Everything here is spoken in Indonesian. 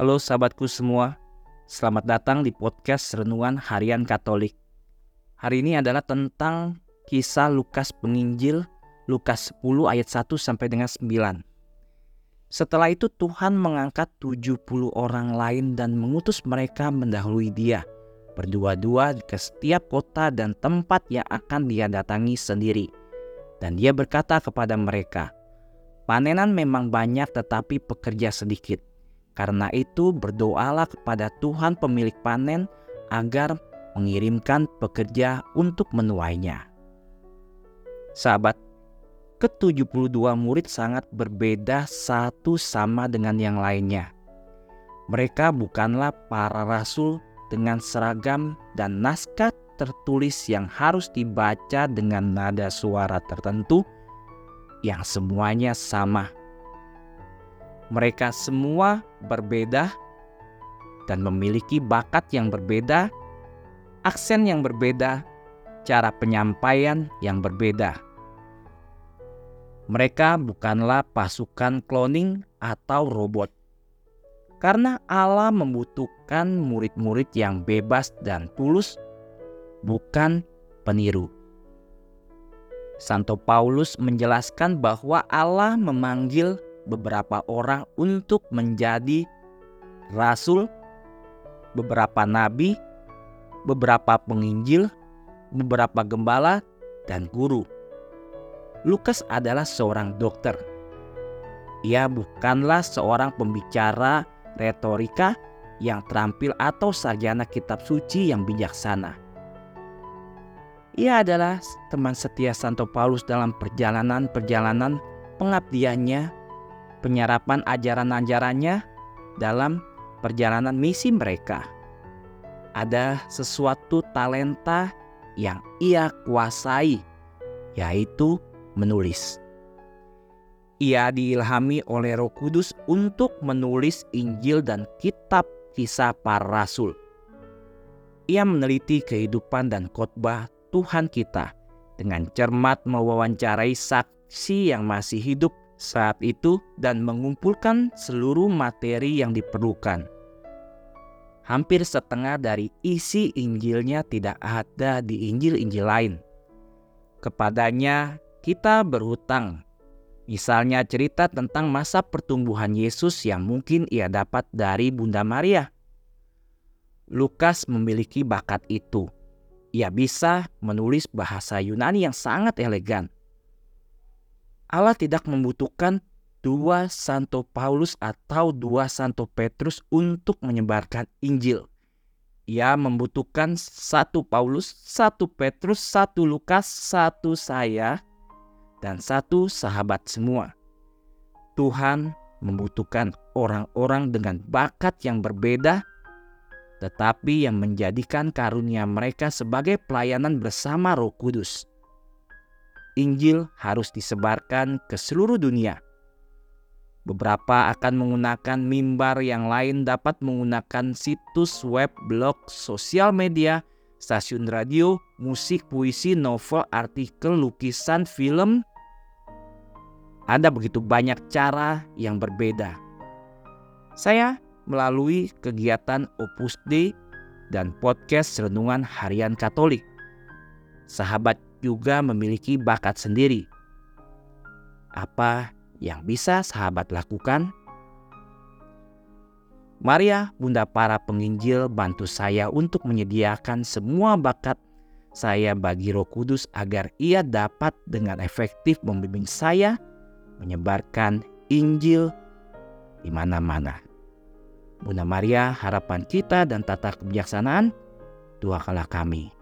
Halo sahabatku semua, selamat datang di podcast Renungan Harian Katolik. Hari ini adalah tentang kisah Lukas Penginjil, Lukas 10 ayat 1 sampai dengan 9. Setelah itu Tuhan mengangkat 70 orang lain dan mengutus mereka mendahului dia, berdua-dua ke setiap kota dan tempat yang akan dia datangi sendiri. Dan dia berkata kepada mereka, Panenan memang banyak tetapi pekerja sedikit. Karena itu berdoalah kepada Tuhan pemilik panen agar mengirimkan pekerja untuk menuainya. Sahabat, ke-72 murid sangat berbeda satu sama dengan yang lainnya. Mereka bukanlah para rasul dengan seragam dan naskah tertulis yang harus dibaca dengan nada suara tertentu yang semuanya sama. Mereka semua berbeda dan memiliki bakat yang berbeda, aksen yang berbeda, cara penyampaian yang berbeda. Mereka bukanlah pasukan cloning atau robot. Karena Allah membutuhkan murid-murid yang bebas dan tulus, bukan peniru. Santo Paulus menjelaskan bahwa Allah memanggil beberapa orang untuk menjadi rasul, beberapa nabi, beberapa penginjil, beberapa gembala, dan guru. Lukas adalah seorang dokter. Ia bukanlah seorang pembicara retorika yang terampil atau sarjana kitab suci yang bijaksana ia adalah teman setia Santo Paulus dalam perjalanan-perjalanan pengabdiannya, penyerapan ajaran-ajarannya dalam perjalanan misi mereka. Ada sesuatu talenta yang ia kuasai, yaitu menulis. Ia diilhami oleh Roh Kudus untuk menulis Injil dan kitab kisah para rasul. Ia meneliti kehidupan dan khotbah Tuhan kita dengan cermat mewawancarai saksi yang masih hidup saat itu dan mengumpulkan seluruh materi yang diperlukan. Hampir setengah dari isi Injilnya tidak ada di Injil-Injil lain. Kepadanya kita berhutang. Misalnya cerita tentang masa pertumbuhan Yesus yang mungkin ia dapat dari Bunda Maria. Lukas memiliki bakat itu ia bisa menulis bahasa Yunani yang sangat elegan. Allah tidak membutuhkan dua Santo Paulus atau dua Santo Petrus untuk menyebarkan Injil. Ia membutuhkan satu Paulus, satu Petrus, satu Lukas, satu saya, dan satu sahabat semua. Tuhan membutuhkan orang-orang dengan bakat yang berbeda tetapi yang menjadikan karunia mereka sebagai pelayanan bersama Roh Kudus. Injil harus disebarkan ke seluruh dunia. Beberapa akan menggunakan mimbar, yang lain dapat menggunakan situs web, blog, sosial media, stasiun radio, musik, puisi, novel, artikel, lukisan, film. Ada begitu banyak cara yang berbeda. Saya melalui kegiatan Opus Dei dan podcast Renungan Harian Katolik. Sahabat juga memiliki bakat sendiri. Apa yang bisa sahabat lakukan? Maria, Bunda para penginjil, bantu saya untuk menyediakan semua bakat saya bagi Roh Kudus agar ia dapat dengan efektif membimbing saya menyebarkan Injil di mana-mana. Bunda Maria, harapan kita dan tata kebijaksanaan, doakanlah kami.